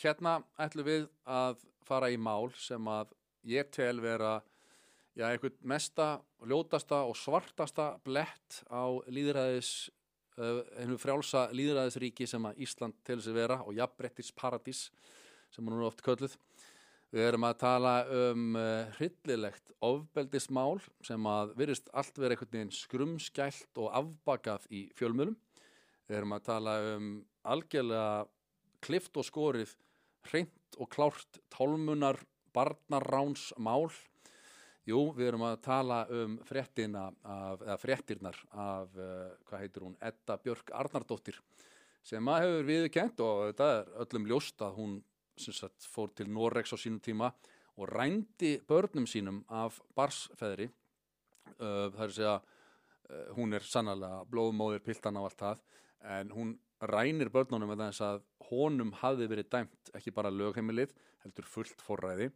hérna ætlum við að fara í mál sem að ég tel vera já, einhvern mesta, ljótasta og svartasta blett á líðræðis uh, einu frjálsa líðræðisríki sem að Ísland til þessi vera og jafnbrettis paradís sem hún er oft kölluð Við erum að tala um uh, hryllilegt ofbeldismál sem að virðist allt vera einhvern veginn skrumskælt og afbakað í fjölmjölum. Við erum að tala um algjörlega klift og skorið hreint og klárt tálmunar barnaráns mál. Jú, við erum að tala um af, fréttirnar af, uh, hvað heitir hún, Edda Björk Arnardóttir sem að hefur viðkent og þetta er öllum ljóst að hún sagt fór til Norex á sínum tíma og rændi börnum sínum af barsfeðri uh, það er að segja uh, hún er sannlega blóðmóðir piltan á allt það en hún rænir börnunum með þess að honum hafði verið dæmt ekki bara lögheimilið, heldur fullt forræði.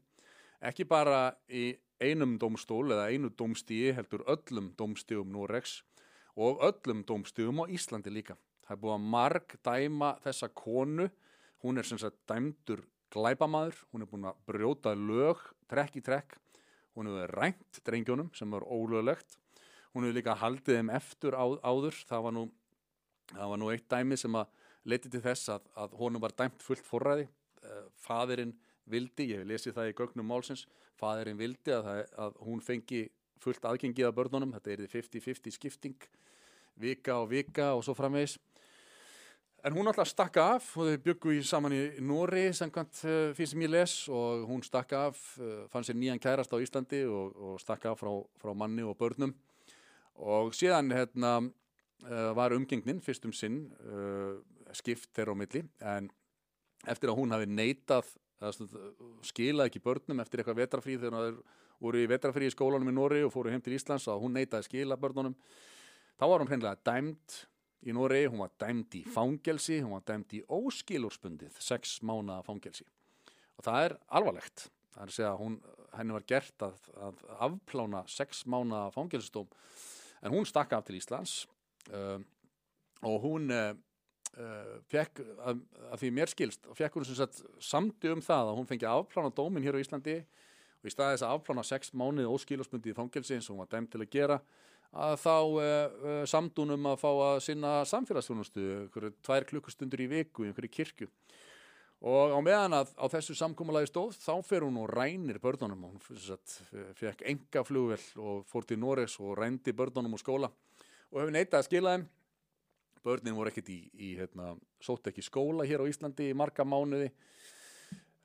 Ekki bara í einum domstól eða einu domstíi heldur öllum domstíum Norex og öllum domstíum á Íslandi líka. Það er búið að marg dæma þessa konu. Hún er sem sagt dæmdur glæpamaður, hún er búin að brjóta lög, trekk í trekk. Hún hefur rænt drengjónum sem var ólöglegt, hún hefur líka haldið þeim eftir áður. Það var, nú, það var nú eitt dæmi sem að leti til þess að, að honum var dæmt fullt forræði, eh, fadirinn vildi, ég hef lesið það í gögnum málsins fadirinn vildi að, það, að hún fengi fullt aðgengið af börnunum, þetta er 50-50 skipting vika og vika og svo framvegis. En hún alltaf stakka af og þau byggu í saman í Nóri samkvæmt fyrir sem ég les. Og hún stakka af, uh, fann sér nýjan kærast á Íslandi og, og stakka af frá, frá manni og börnum. Og síðan hérna, var umgengnin fyrst um sinn skipt þeirra á milli en eftir að hún hafi neitað skilað ekki börnum eftir eitthvað vetrafríð þegar það voru í vetrafríð í skólanum í Nóri og fóru heim til Íslands og hún neitaði skila börnunum þá var hún hreinlega dæmt í Nóri, hún var dæmd í fangelsi, hún var dæmd í óskilurspundið, sex mána fangelsi. Og það er alvarlegt. Það er að segja að hún, henni var gert að, að afplána sex mána fangelsistóm, en hún stakka af til Íslands og hún uh, uh, fekk, að, að því mér skilst, fekk hún sem sagt samti um það að hún fengi afplána dómin hér á Íslandi og í staðis að afplána sex mánið óskilurspundið í fangelsi eins og hún var dæmd til að gera að þá uh, samdúnum að fá að sinna samfélagsfjónustu, einhverju tvær klukkustundur í viku, einhverju kirkju. Og á meðan að á þessu samkómalagi stóð þá fer hún og rænir börnunum. Og hún fekk enga flugvel og fór til Noregs og rændi börnunum úr skóla og hefur neitað að skila þeim. Börnin voru ekkert í, í hérna, sótt ekki skóla hér á Íslandi í marga mánuði.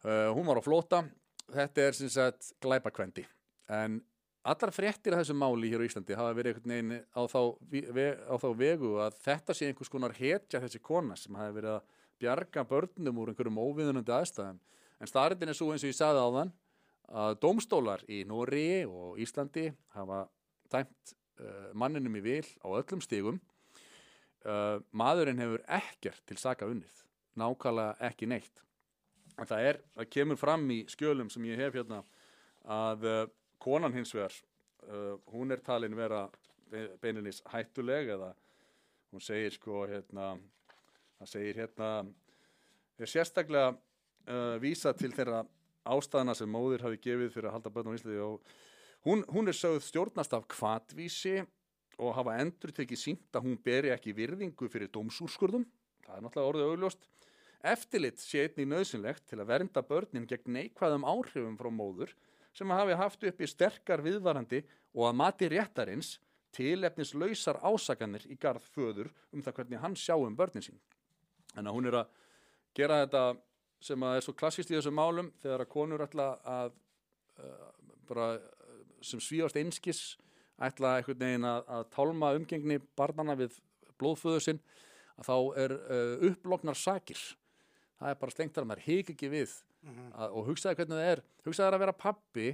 Uh, hún var á flóta þetta er sem sagt glæpakvendi. En allar fréttir af þessu máli hér á Íslandi hafa verið einhvern veginn á þá, á þá vegu að þetta sé einhvers konar hetja þessi kona sem hafi verið að bjarga börnum úr einhverjum óviðunandi aðstæðum. En starfinn er svo eins og ég sagði á þann að domstólar í Nóri og Íslandi hafa tæmt uh, manninum í vil á öllum stigum. Uh, maðurinn hefur ekkert til saka unnið nákvæmlega ekki neitt. En það er, það kemur fram í skjölum sem ég hef hérna að uh, konan hins vegar hún er talin vera beininnis hættuleg eða hún segir sko hérna það segir hérna er sérstaklega vísa til þeirra ástæðana sem móðir hafi gefið fyrir að halda börn á Íslandi og hún, hún er sögð stjórnast af kvatvísi og hafa endur tekið sínt að hún beri ekki virðingu fyrir dómsúrskurðum það er náttúrulega orðið augljóst eftirlit sé einnig nöðsynlegt til að vernda börnin gegn neikvæðum áhrifum frá móður sem hafi haft uppi sterkar viðvarandi og að mati réttarins tilefnis lausar ásakanir í garð föður um það hvernig hann sjá um börnin sín. Þannig að hún er að gera þetta sem að er svo klassist í þessum málum þegar að konur ætla að uh, bara sem svíast einskis ætla einhvern veginn að, að tálma umgengni barnana við blóðföðu sinn að þá er uh, upploknar sakir. Það er bara slengt að maður hiki ekki við mm -hmm. að, og hugsaði hvernig það er hugsaði að vera pappi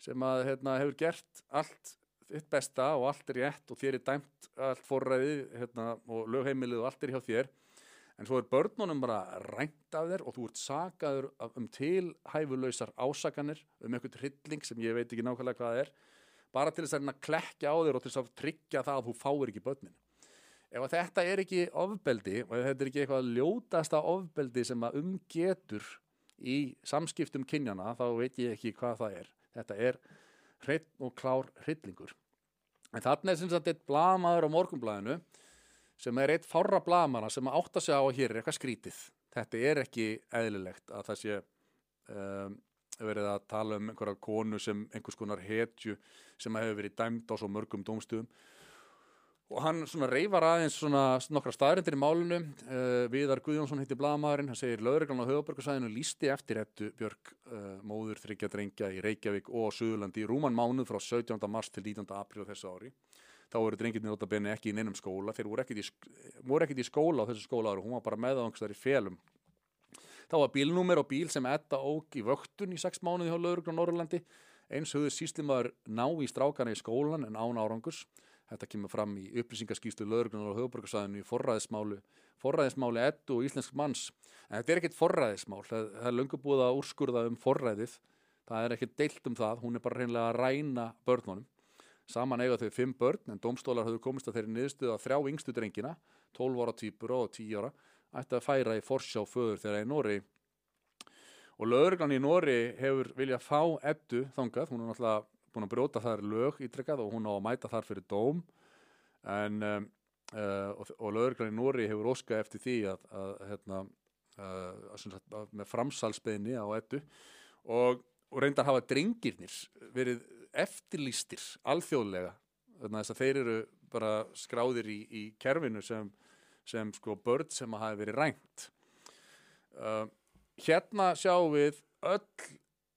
sem að hérna, hefur gert allt þitt besta og allt er rétt og þér er dæmt allt forræði hérna, og lögheimilið og allt er hjá þér en svo er börnunum bara rænt af þér og þú ert sagaður um tilhæfulöysar ásakanir um einhvern hrylling sem ég veit ekki nákvæmlega hvað það er bara til þess að klekja á þér og til þess að tryggja það að þú fáir ekki börnin. Ef þetta er ekki ofbeldi og þetta er ekki eitthvað ljótasta ofbeldi sem að umgetur í samskiptum kynjana þá veit ég ekki hvað það er. Þetta er hreitt og klár hryllingur. En þarna er sem sagt eitt blamaður á morgunblæðinu sem er eitt fárra blamana sem að segja á að hér er eitthvað skrítið þetta er ekki eðlilegt að það sé um, verið að tala um einhverja konu sem einhvers konar hetju sem hefur verið dæmd á svo mörgum dómstöðum og hann svona reyfar aðeins svona nokkra staðrindir í málinu uh, Viðar Guðjónsson hitti blagamæðurinn hann segir lögreglan á höfuborgarsæðinu lísti eftir ettu Björg uh, móður þryggja drengja í Reykjavík og Suðurlandi í rúman mánuð frá 17. mars til 19. april þessu ári þá voru drengirni notabenni ekki í neinum skóla. Þeir voru ekkit í, í skóla á þessu skóla ári hún var bara meðangstar í felum. Þá var bílnúmer og bíl sem etta óg í vöktun í sex mánuði hjá lögreglan á Norrlandi eins höfðu síslimaður ná í strákana í skólan en án árangurs. Þetta kemur fram í upplýsingaskýslu lögurgrunar á höfuborgarsæðinu í forræðismálu, forræðismáli ettu og íslensk manns. En þetta er ekkit forræðismál, það, það er löngu búið að úrskurða um forræðið, það er ekkit deilt um það, hún er bara reynilega að ræna börnunum. Saman eiga þau fimm börn, en domstólar hafðu komist að þeirri niðurstuða þrjá yngstu drengina, 12 ára týpur og 10 ára, ætti að færa í forsjá föður þeirra í Nóri. Og lögurgran í Nóri hefur viljað fá ettu þangað, hún er náttúrulega búin að brjóta þar lög ítrekkað og hún á að mæta þar fyrir dóm. En um, uh, og, og lögurglæni Nóri hefur óskað eftir því að, að, hérna, uh, að með framsalsbeðni á ettu og, og reyndar hafa drengirnir verið eftirlýstir alþjóðlega þannig að þeir eru bara skráðir í, í kerfinu sem, sem sko börn sem hafa verið rænt uh, hérna sjáum við öll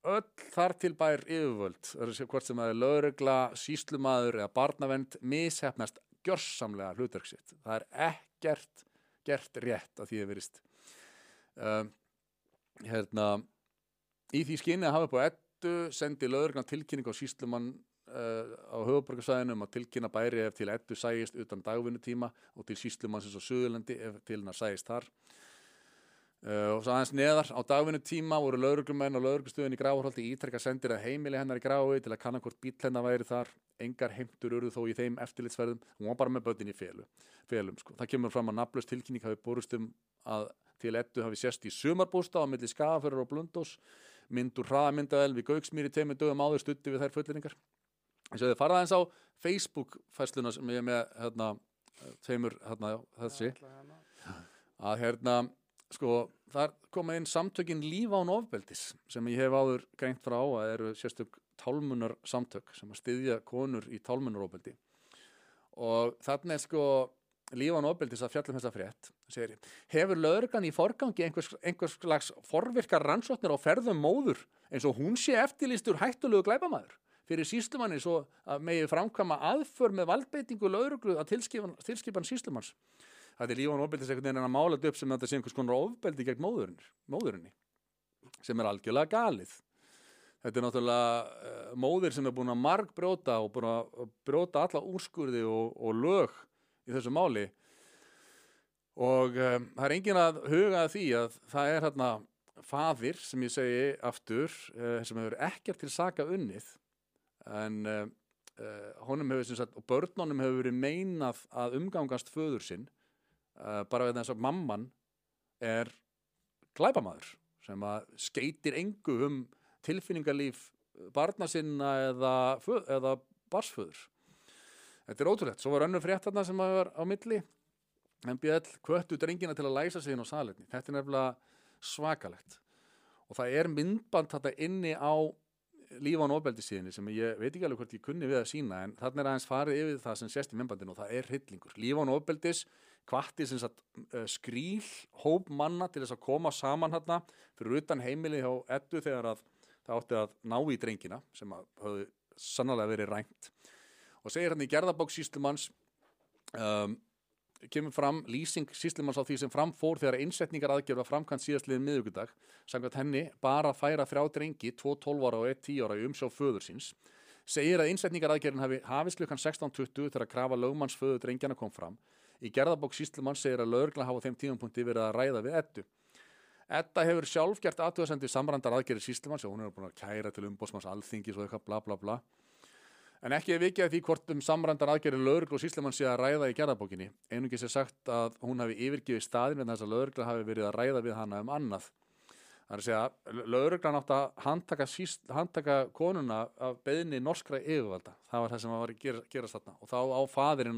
öll þar til bær yfirvöld, hvort sem er lögregla, síslumadur eða barnavend, mishefnast gjörsamlega hlutverksitt. Það er ekkert gert rétt að því að verist. Um, hérna, í því skinni að hafa upp á ettu sendi lögreglan tilkynning á síslumann uh, á höfuborgarsæðinu um að tilkynna bæri ef til ettu sægist utan dagvinnutíma og til síslumann sem svo Suðurlandi ef til hennar sægist þar. Uh, og svo aðeins neðar á dagvinnu tíma voru lauruglumenn og lauruglustöðin í Gráhóldi ítrekka sendir að heimili hennar í Grái til að kannan hvort bíl hennar væri þar engar heimtur urðu þó í þeim eftirlitsverðum hún var bara með börnin í felu, felum sko. það kemur fram að naflust tilkynning hafi borustum að til ettu hafi sérst í sumarbústa á milli skafurur og blundós myndur hraðmyndavel við Gauksmýri teimur dögum áður stutti við þær fullinningar þess að þið farað eins á Facebook fæsluna sem ég er með hérna, teimur hérna, þessi. Að hérna sko, þar koma inn samtökin líf án ofbeldis sem ég hef áður greint frá að eru sérstök tálmunar samtök sem að styðja konur í tálmunarofbeldi. Og er sko líf án ofbeldis að fjallum þessa frétt segir, hefur lögurgan í forgangi einhvers, einhvers slags forvirkar rannsóknir á ferðum móður eins og hún sé eftirlýstur hættulegu glæbamæður fyrir síslumanni svo að megi framkama aðför með valdbeitingu lögurglu að tilskipan, tilskipan síslumanns þetta er lífan ofbeldis einhvern veginn að mála upp sem þetta sé einhvers konar ofbeldi gegn móðurinni, móðurinni sem er algjörlega galið. Þetta er náttúrulega uh, móðir sem er búin að marg brjóta og búin að brjóta alla úrskurði og, og lög í þessu máli og um, það er engin að huga að því að það er hérna faðir sem ég segi aftur uh, sem hefur ekkert til saka unnið en uh, honum hefur sagt, og börnunum hefur verið meinað að umgangast föður sinn uh, bara við þess að mamman er glæbamaður sem að skeitir engu um tilfinningarlíf barna sinna eða, eða barsföður þetta er ótrúlegt, svo var önnur fréttarna sem var á milli MBL kvöttu drengina til að læsa sig inn á salinni þetta er nefnilega svakalegt. Og það er myndband þetta inni á lífán ofbeldisíðinni sem ég veit ekki alveg hvort ég kunni við að sína en þarna er aðeins farið yfir það sem sést í myndbandinu og það er hryllingur. Lífán ofbeldis kvatti sem sagt uh, skríl hóp manna til þess að koma saman hérna fyrir utan heimili hjá ettu þegar að það átti að ná í drengina sem höfðu sannlega verið rænt. Og segir hérna í gerðabók síslumanns um, kemur fram lýsing síslumanns á því sem framfór þegar innsetningar aðgerða framkvæmt síðastliðin miðugudag samkvæmt henni bara færa þrjá drengi 2 12 ára og 1 10 ára í umsjá föður síns segir að innsetningar aðgerðin hafi hafist klukkan 16.20 þegar að krafa lögmanns föður drengjana kom fram Í gerðabók síslumann segir að lögurgla hafa þeim tíðanpunkti verið að ræða við ettu. Etta hefur sjálf gert aðtöðasendi samrandar aðgerið síslumanns og hún hefur búin að kæra til umbósmanns alþingis og eitthvað bla bla bla. En ekki að því hvort um samrandar aðgerið lögurgla og síslumann sé að ræða í gerðabókinni. Einungis er sagt að hún hafi yfirgifið staðin en þess að lögurgla hafi verið að ræða við hana um annað. Það er að segja, lauruglan átt að handtaka, síst, handtaka konuna af beðinni norskra yfirvalda. Það var það sem var að gera, gerast þarna. Og þá á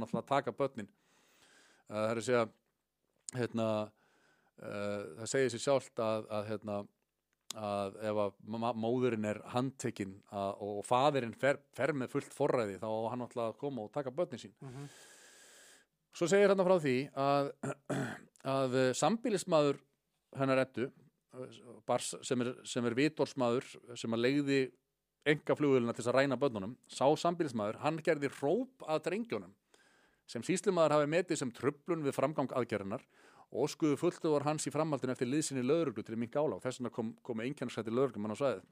náttúrulega að taka börnin. Uh, það er að segja, hérna, uh, það segir sér sjálft að, að, hérna, að ef að móðurinn er handtekinn og faðirinn fer, fer með fullt forræði þá hann náttúrulega að koma og taka börnin sín. Mhm. Svo segir hérna frá því að, að sambílismadur hennar ettu sem er, sem er vitorsmaður sem að leiði enga flugulina til að ræna börnunum sá sambílismadur, hann gerði róp að drengjónum sem síslimaður hafi metið sem tröflun við framgang aðgerðinar og skuðu fulltu var hans í framhaldinu eftir liðsinni lögreglu til að minka álag þess vegna kom, komu einkjarnskætti lögreglum hann á svæðið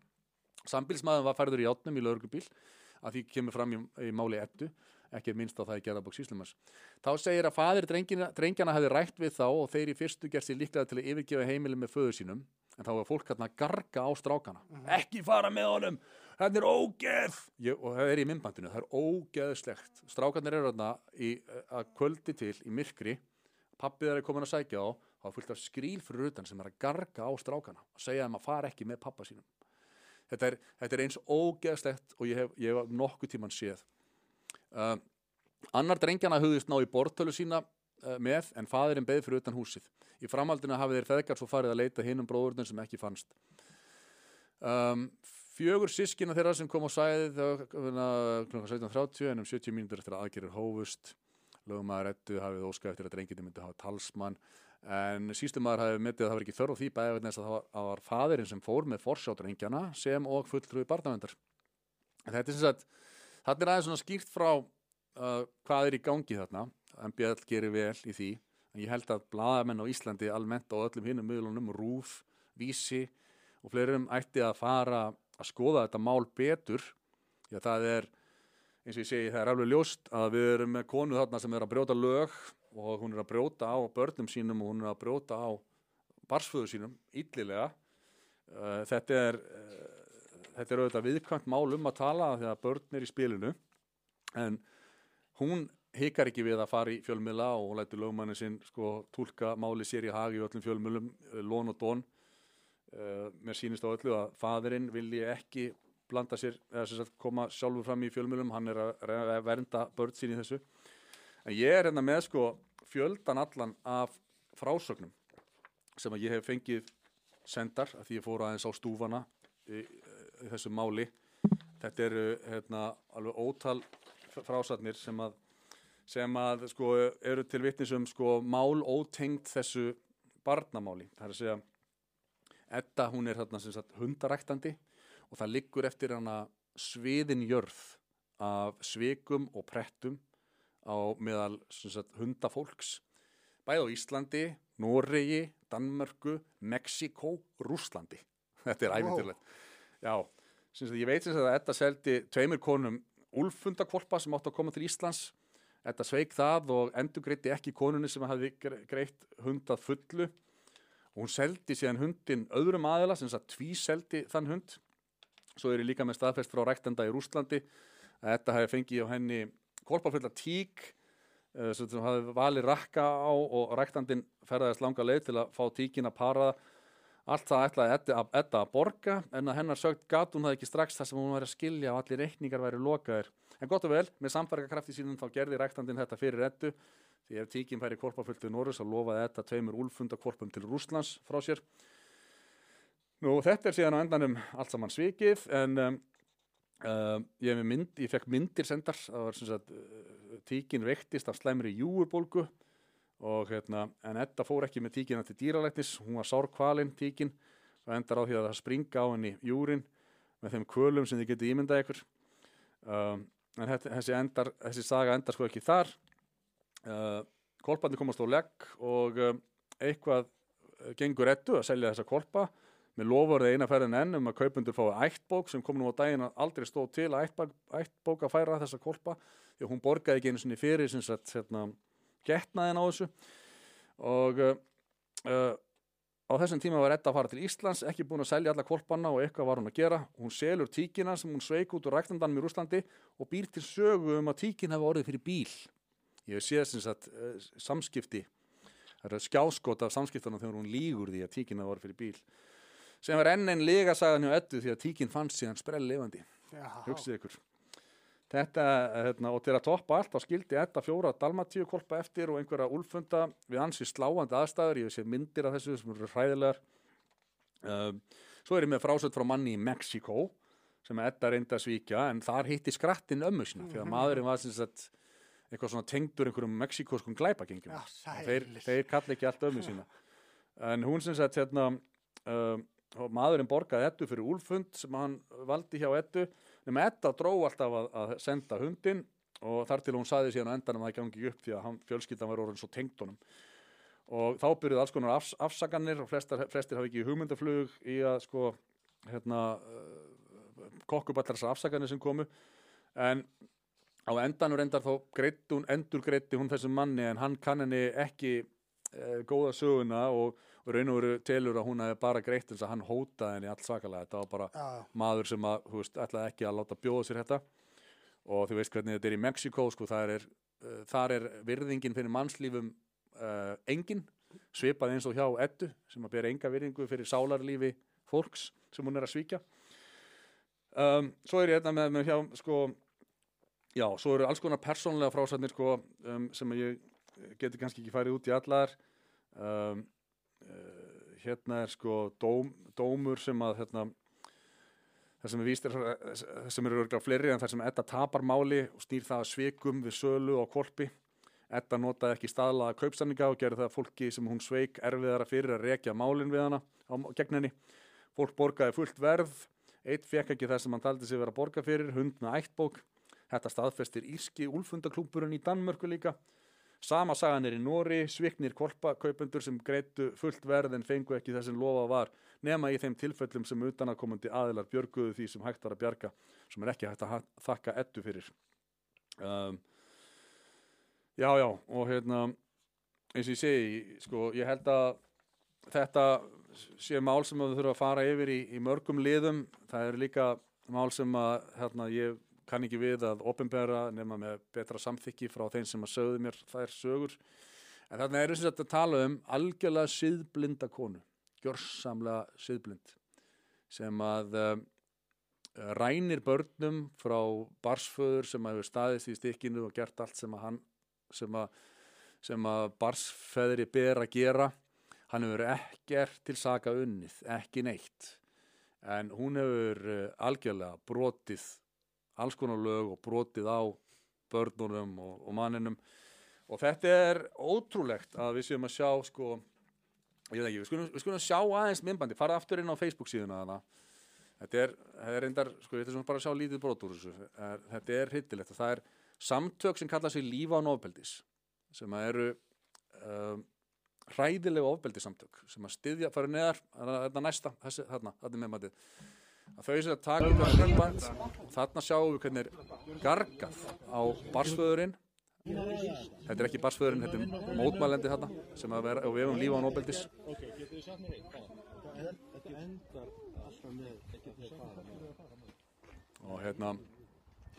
Sambílismaður var færður í átnum í lögreglubíl að því kemur fram í, í máli ettu ekki minnst á það í gerðabók síslimars. Þá segir að fadir drengina, drengjana hefði rætt við þá og þeir í fyrstu gerð sér líklega til að yfirgefa heimili með föður sínum en þá var fólk hérna að garga á strákana. Ekki fara með honum, þetta er ógeð! Ég, og það er í myndbandinu, það er ógeðslegt. Strákarnir eru hérna að kvöldi til í myrkri, pappið er komin að sækja á, þá er fullt af skríl fyrir utan sem er að garga á strákana og segja þeim að fara ekki með pappa sínum. Þetta er, þetta er eins ógeðslegt og ég hef, ég hef nokkuð tíman séð. Uh, annar drengjana hugðist ná í bortölu sína uh, með en faðirinn beð fyrir utan húsið. Í framhaldinu hafið þeir feðgar svo farið að leita hinum bróðurinn sem ekki fannst. Um, fjögur sískina þeirra sem kom á sæðið kl. 17.30 en um 70 mínútur eftir að aðgerir hófust. Lögumæður ettu hafið óskað eftir að drengjandi myndi hafa talsmann en sístumæður hafið myndið að það var ekki þörf því bæði vegna þess að það var, faðirinn sem fór með forsjá drengjana sem og fulltrúi barnavendar. Þetta er sem sagt Þetta er aðeins svona skýrt frá uh, hvað er í gangi þarna. MBL gerir vel í því. En ég held að blaðamenn á Íslandi almennt og öllum hinnum miðlunum, Rúf, Vísi og fleirum ætti að fara að skoða þetta mál betur. Já, það er, eins og ég segi, það er alveg ljóst að við erum með konu þarna sem er að brjóta lög og hún er að brjóta á börnum sínum og hún er að brjóta á barsföðu sínum illilega. Uh, þetta er... Uh, þetta er auðvitað viðkvæmt mál um að tala þegar börn er í spilinu en hún hikar ekki við að fara í fjölmiðla og lætur lögmannin sinn sko tólka máli sér í hagi í öllum fjölmiðlum, lón og dón mér sýnist á öllu að fadurinn vilji ekki blanda sér, eða sem sagt koma sjálfur fram í fjölmiðlum, hann er að, að vernda börn sín í þessu. En ég er hérna með sko fjöldan allan af frásögnum sem að ég hef fengið sendar, af því ég fór aðeins á stúfana í, í þessu máli. Þetta eru hérna, alveg ótal frásatnir sem að, sem að sko, eru til vitnisum sko, mál ótengt þessu barnamáli. Það er að segja Edda hún er hérna, sagt, hundaræktandi og það liggur eftir hana sviðin jörð af svikum og prettum á meðal sagt, hundafólks bæði á Íslandi, Noregi, Danmörku, Mexiko, Rúslandi þetta er æfintilegt sagt, ég veit sem að Edda seldi tveimur konum úlfundakvolpa sem átt að koma til Íslands. Edda sveik það og endur greitti ekki konunni sem hafði greitt hundað fullu. Og hún seldi síðan hundin öðrum aðila, sem sagt tvíseldi þann hund. Svo er ég líka með staðfest frá ræktenda í Rústlandi að Edda hafi fengið á henni kvolpafulla tík sem hafði valið rakka á og ræktandin ferðaðist langa leið til að fá tíkin að para Allt það ætlaði Edda að, borga en að hennar sögt gat hún það ekki strax þar sem hún væri að skilja og allir reikningar væri lokaðir. En gott og vel, með samfærgakrafti sínum þá gerði ræktandin þetta fyrir Eddu því ef tíkin færi korpafullt við Norris þá lofaði Edda tveimur úlfundakorpum til Rúslands frá sér. Nú þetta er síðan á endanum allt saman svikið en um, uh, ég, mynd, ég fekk myndir sendar, það var sem sagt uh, tíkin veiktist af slæmri júurbólgu og hérna, en Edda fór ekki með tíkina til dýralæknis, hún var sárkvalinn tíkin og endar á því að það springa á henni júrin með þeim kvölum sem þið getið ímyndað ykkur. Um, en þessi, endar, þessi saga endar sko ekki þar. Uh, kolparnir komast á legg og um, eitthvað gengur Eddu að selja þessa kolpa með lofurði eina ferðin enn um að kaupundur fái ættbók sem kom nú á daginn að aldrei stóð til að ættbók að færa þessa kolpa því hún borgaði ekki einu sinni fyrir sem sagt hérna getnaðin á þessu. Og uh, á þessum tíma var Edda að fara til Íslands ekki búin að selja alla kvolpanna og eitthvað var hún að gera. Hún selur tíkina sem hún sveik út úr ræktandanum í Rúslandi og býr til sögu um að tíkin hefði orðið fyrir bíl. Ég hef séð sem sagt uh, samskipti það er skjáskot af samskiptunum þegar hún lígur því að tíkin hefði orðið fyrir bíl sem er enn einn legasagan hjá Eddu því að tíkinn fannst síðan sprell lifandi Já, hugsið ykkur. Þetta, hérna, og til að toppa allt þá skildi Edda fjóra dalmatíu kolpa eftir og einhverja úlfunda við ansi sláandi aðstæður. Ég sé myndir af þessu sem eru hræðilegar. Um, svo er ég með frásöld frá manni í Mexiko sem Edda reyndi að svíkja en þar hitti skrattinn ömmu sína því að maðurinn var sem sagt eitthvað svona tengdur einhverjum mexikoskum glæpagengjum. Já, þeir, þeir kalla ekki allt ömmu sína. En hún sem sagt hérna um, og maðurinn borgaði Eddu fyrir úlfund sem hann valdi hjá Eddu. Nema Edda dró alltaf að, að senda hundin og þar til hún saði síðan á endanum að það gangi upp því að hann, fjölskyldan var orðin svo tengd honum. Og þá byrjuði alls konar afs, afsaganir og flestar, flestir hafi ekki hugmyndaflug í að sko hérna uh, kokkuballar þessar afsaganir sem komu. En á endanur endar þá greitt hún, endur greitti hún þessum manni en hann kann henni ekki uh, góða söguna og, og raun og veru telur að hún hefði bara greitt eins að hann hótaði henni allt svakalega. Þetta var bara Já, maður sem að, þú veist, ætlaði ekki að láta bjóða sér þetta. Og þú veist hvernig þetta er í Mexiko sko, þar er, uh, þar er virðingin fyrir mannslífum uh, engin, svipað eins og hjá Eddu sem að bera enga virðingu fyrir sálarlífi fólks sem hún er að svíkja. Um, svo er ég þetta með, með hjá sko, já, svo eru alls konar persónlega frásatnir sko, um, sem ég geti kannski ekki farið út í allar. Um, hérna er sko dóm, dómur sem að hérna þar sem er víst er þar sem eru örglega fleiri en þar sem Edda tapar máli og snýr það að svikum við sölu og kolpi Edda notaði ekki staðlaða kaupsanninga og gerði það fólki sem hún sveik erfiðara fyrir að rekja málin við hana á gegn henni. Fólk borgaði fullt verð. Eitt fekk ekki það sem hann taldi sig vera borga fyrir hund með ættbók. Þetta staðfestir írski úlfundaklúburinn í Danmörku líka sama sagan er í Nóri sviknir kolpakaupendur sem greitu fullt verð en fengu ekki það sem lofa var nema í þeim tilfellum sem utanakomandi aðilar björguðu því sem hægt var að bjarga sem er ekki hægt að þakka ettu fyrir. Um, já já og hérna eins og ég segi sko ég held að þetta sé mál sem við þurfum að fara yfir í, í mörgum liðum. Það er líka mál sem að hérna, ég kann ekki við að opinbera nema með betra samþykki frá þeim sem að sögðu mér þær sögur. En þarna er þess að tala um algjörlega siðblinda konu gjörsamlega siðblind sem að um, rænir börnum frá barsföður sem hefur staðist í stikkinu og gert allt sem að hann sem að, sem að barsfeðri ber að gera. Hann hefur ekkert til saka unnið, ekki neitt. En hún hefur uh, algjörlega brotið alls konar lög og brotið á börnunum og, og manninum. Og þetta er ótrúlegt að við séum að sjá sko, ég veit ekki, við skulum, við skulum sjá aðeins myndbandi, fara aftur inn á Facebook síðuna þarna. Þetta er, þetta er reyndar, sko, þetta er svona bara að sjá lítið brot úr þessu, er, þetta er hittilegt og það er samtök sem kalla sig lífa á ofbeldis sem að eru um, hræðilega ofbeldisamtök sem að styðja, fara neðar þetta næsta, þessi, þarna, þarna er meðmatið að þau sem taka upp myndband og þarna sjáum við hvernig er gargað á barsföðurinn þetta er ekki barsföðurinn, þetta er mótmælendi þarna sem að vera, og við hefum lífa á ofbeldis Ok, getur þið sagt mér mér? og hérna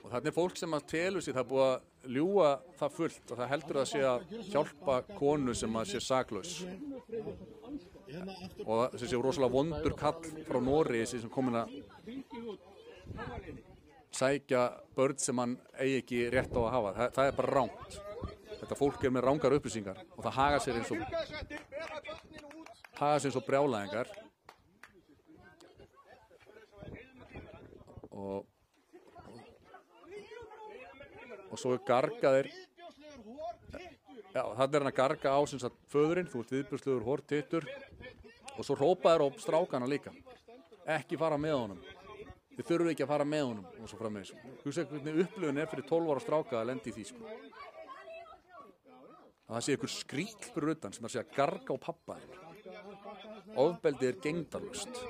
og þarna er fólk sem að telur sér það er búið að ljúga það fullt og það heldur að sé að hjálpa konu sem að sé saklaus og þessi rosalega vondur kall frá Nóri sem komin að sækja börn sem hann eigi ekki rétt á að hafa. Það, það er bara ránt þetta fólk er með rángar upplýsingar og það haga sér eins og haga sér eins og brjálæðingar. Og og svo gargaðir já, þannig er hann að garga á sem sagt föðurinn, þú ert viðbjörnslegur hortittur og svo hrópaður á strákana líka. Ekki fara með honum. Þið þurfum ekki að fara með honum og svo frammeins hugsa hvernig upplifun er fyrir 12 ára stráka að lendi í því sko. Að það sé ykkur skríl fyrir utan sem að sé að garga á pappa þeim ofbeldið er gengdarlust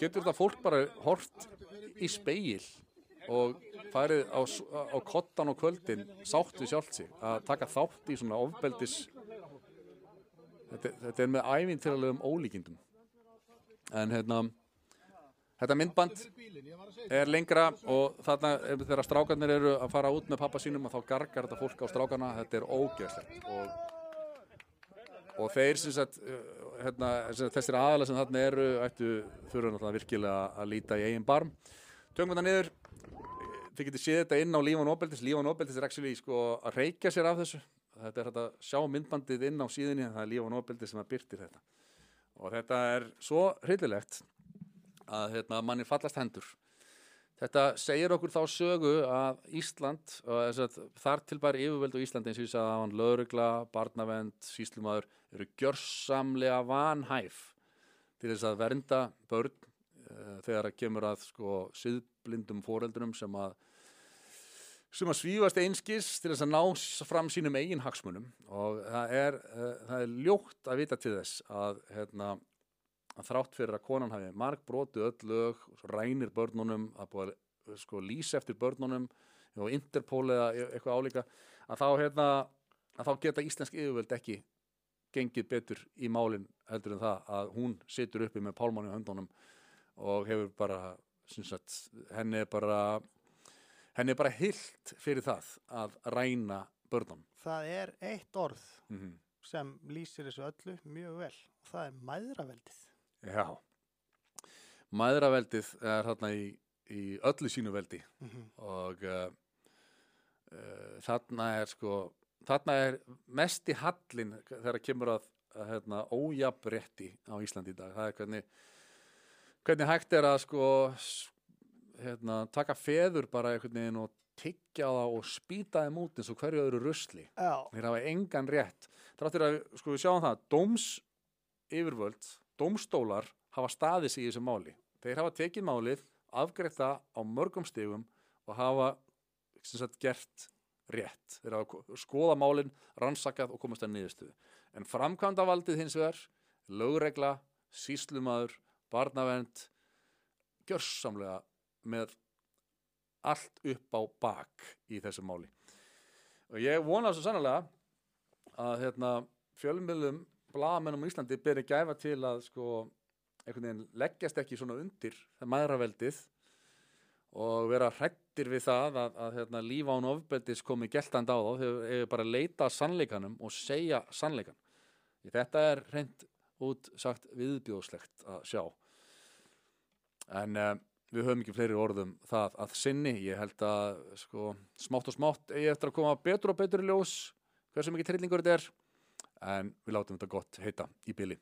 getur þetta fólk bara hort í speil og farið á, á kottan og kvöldin sátt við sjálft sig að taka þátt í svona ofbeldis þetta, þetta er með ævintýralegum ólíkindum. En hérna þetta myndband að er lengra og þarna þegar strákarnir eru að fara út með pappa sínum og þá gargar þetta fólk á strákarna þetta er ógeðslegt. Og, og þeir sem sagt, hérna, þessir aðalega sem þarna eru ættu þurfa náttúrulega virkilega að líta í eigin barm. Tökum þetta niður. Þið getur séð þetta inn á Líf og Nóbeldis Líf og Nóbeldis er actually sko að reykja sér af þessu. Þetta er þetta að sjá myndbandið inn á síðunni en það er Líf og Nóbeldis sem að byrtir þetta. Og þetta er svo hryllilegt að hérna, manni fallast hendur Þetta segir okkur þá sögu að Ísland, og að þar til bara yfirvöld á Íslandi eins og ég sagði að hann lögregla, barnavend, síslumadur eru gjörsamlega vanhæf til þess að vernda börn uh, þegar að kemur að sko siðblindum foreldrum sem að sem að svífast einskis til þess að ná fram sínum eigin hagsmunum. Og það er, uh, það er ljótt að vita til þess að hérna, að þrátt fyrir að konan hafi marg brotið öll lög, rænir börnunum að búið að sko, lýsa eftir börnunum og Interpol eða eitthvað álíka að þá, hérna, að þá geta íslensk yfirvöld ekki gengið betur í málin heldur en það að hún situr uppi með pálmann í höndunum og hefur bara sem sagt, henni er bara henni er bara hilt fyrir það að ræna börnum Það er eitt orð mm -hmm. sem lýsir þessu öllu mjög vel og það er mæðraveldið. Já. Mæðraveldið er þarna í, í öllu sínu veldi. Mm og uh, uh, þarna er sko þarna er mest í hallin þegar kemur að, hérna, ójabrétti á Íslandi í dag. Það er hvernig hvernig hægt er að sko hérna, taka feður bara einhvern veginn og tyggja það og spýta þeim út eins og hverju öðru rusli. Já, þeir hafa engan rétt. Þráttur að sko við sjáum það dóms yfirvöld, dómstólar hafa staðið sig í þessu máli. Þeir hafa tekið málið, afgreitt það á mörgum stigum og hafa sagt gert rétt. Þeir hafa ko- skoða málin, rannsakað og komast að niðurstöðu. En framkvæmda valdið hins vegar, lögregla síslumadur, barnavend gjörsamlega með allt upp á bak í þessu máli. Og ég vona svo sannlega að hérna, fjölmiðlum blagamennum á Íslandi beri gæfa til að sko leggjast ekki svona undir það maðuraveldið og vera hrættir við það að, að hérna, lífa án ofbeldis komi geltand á þá. Hefur bara leita sannleikanum og segja sannleikan þetta er reynd út sagt viðbjóðslegt að sjá. En uh, við höfum ekki fleiri orðum það að sinni. Ég held að sko, smátt og smátt eigi eftir að koma betur og betur í ljós hversu mikið trillingur þetta er en við látum þetta gott heita í bili